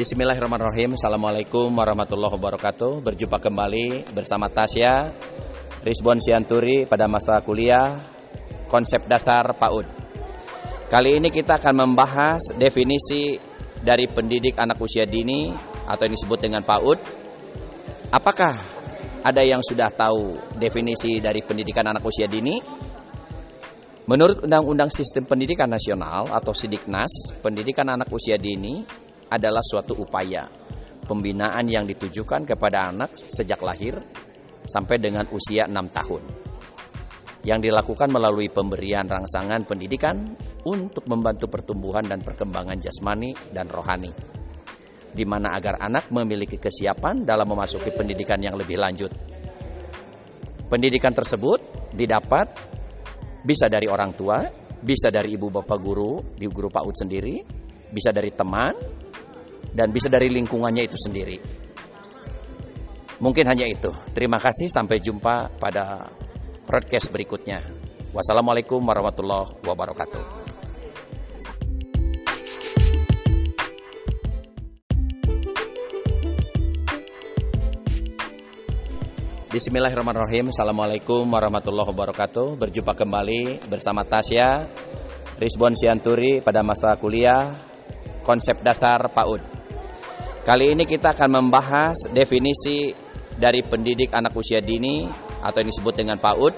Bismillahirrahmanirrahim. Assalamualaikum warahmatullahi wabarakatuh. Berjumpa kembali bersama Tasya Rizbon Sianturi pada masa kuliah Konsep dasar PAUD. Kali ini kita akan membahas definisi dari pendidik anak usia dini Atau yang disebut dengan PAUD. Apakah ada yang sudah tahu definisi dari pendidikan anak usia dini? Menurut Undang-Undang Sistem Pendidikan Nasional atau Sidiknas, pendidikan anak usia dini adalah suatu upaya pembinaan yang ditujukan kepada anak sejak lahir sampai dengan usia 6 tahun. Yang dilakukan melalui pemberian rangsangan pendidikan untuk membantu pertumbuhan dan perkembangan jasmani dan rohani. Di mana agar anak memiliki kesiapan dalam memasuki pendidikan yang lebih lanjut. Pendidikan tersebut didapat bisa dari orang tua, bisa dari ibu bapak guru, di guru PAUD sendiri, bisa dari teman, dan bisa dari lingkungannya itu sendiri. Mungkin hanya itu. Terima kasih, sampai jumpa pada broadcast berikutnya. Wassalamualaikum warahmatullahi wabarakatuh. Bismillahirrahmanirrahim Assalamualaikum warahmatullahi wabarakatuh Berjumpa kembali bersama Tasya Rizbon Sianturi pada masa kuliah Konsep dasar PAUD Kali ini kita akan membahas definisi dari pendidik anak usia dini Atau yang disebut dengan PAUD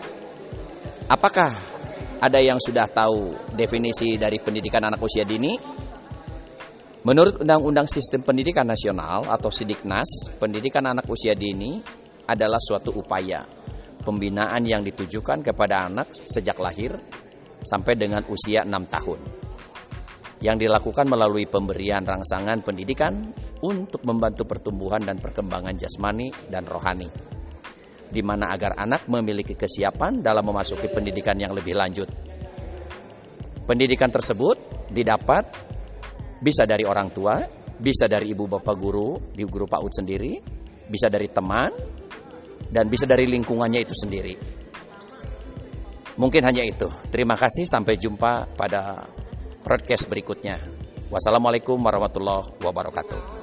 Apakah ada yang sudah tahu definisi dari pendidikan anak usia dini? Menurut Undang-Undang Sistem Pendidikan Nasional atau Sidiknas, pendidikan anak usia dini adalah suatu upaya pembinaan yang ditujukan kepada anak sejak lahir sampai dengan usia 6 tahun. Yang dilakukan melalui pemberian rangsangan pendidikan untuk membantu pertumbuhan dan perkembangan jasmani dan rohani. Di mana agar anak memiliki kesiapan dalam memasuki pendidikan yang lebih lanjut. Pendidikan tersebut didapat bisa dari orang tua, bisa dari ibu bapak guru, di guru PAUD sendiri, bisa dari teman, dan bisa dari lingkungannya itu sendiri. Mungkin hanya itu. Terima kasih, sampai jumpa pada broadcast berikutnya. Wassalamualaikum warahmatullahi wabarakatuh.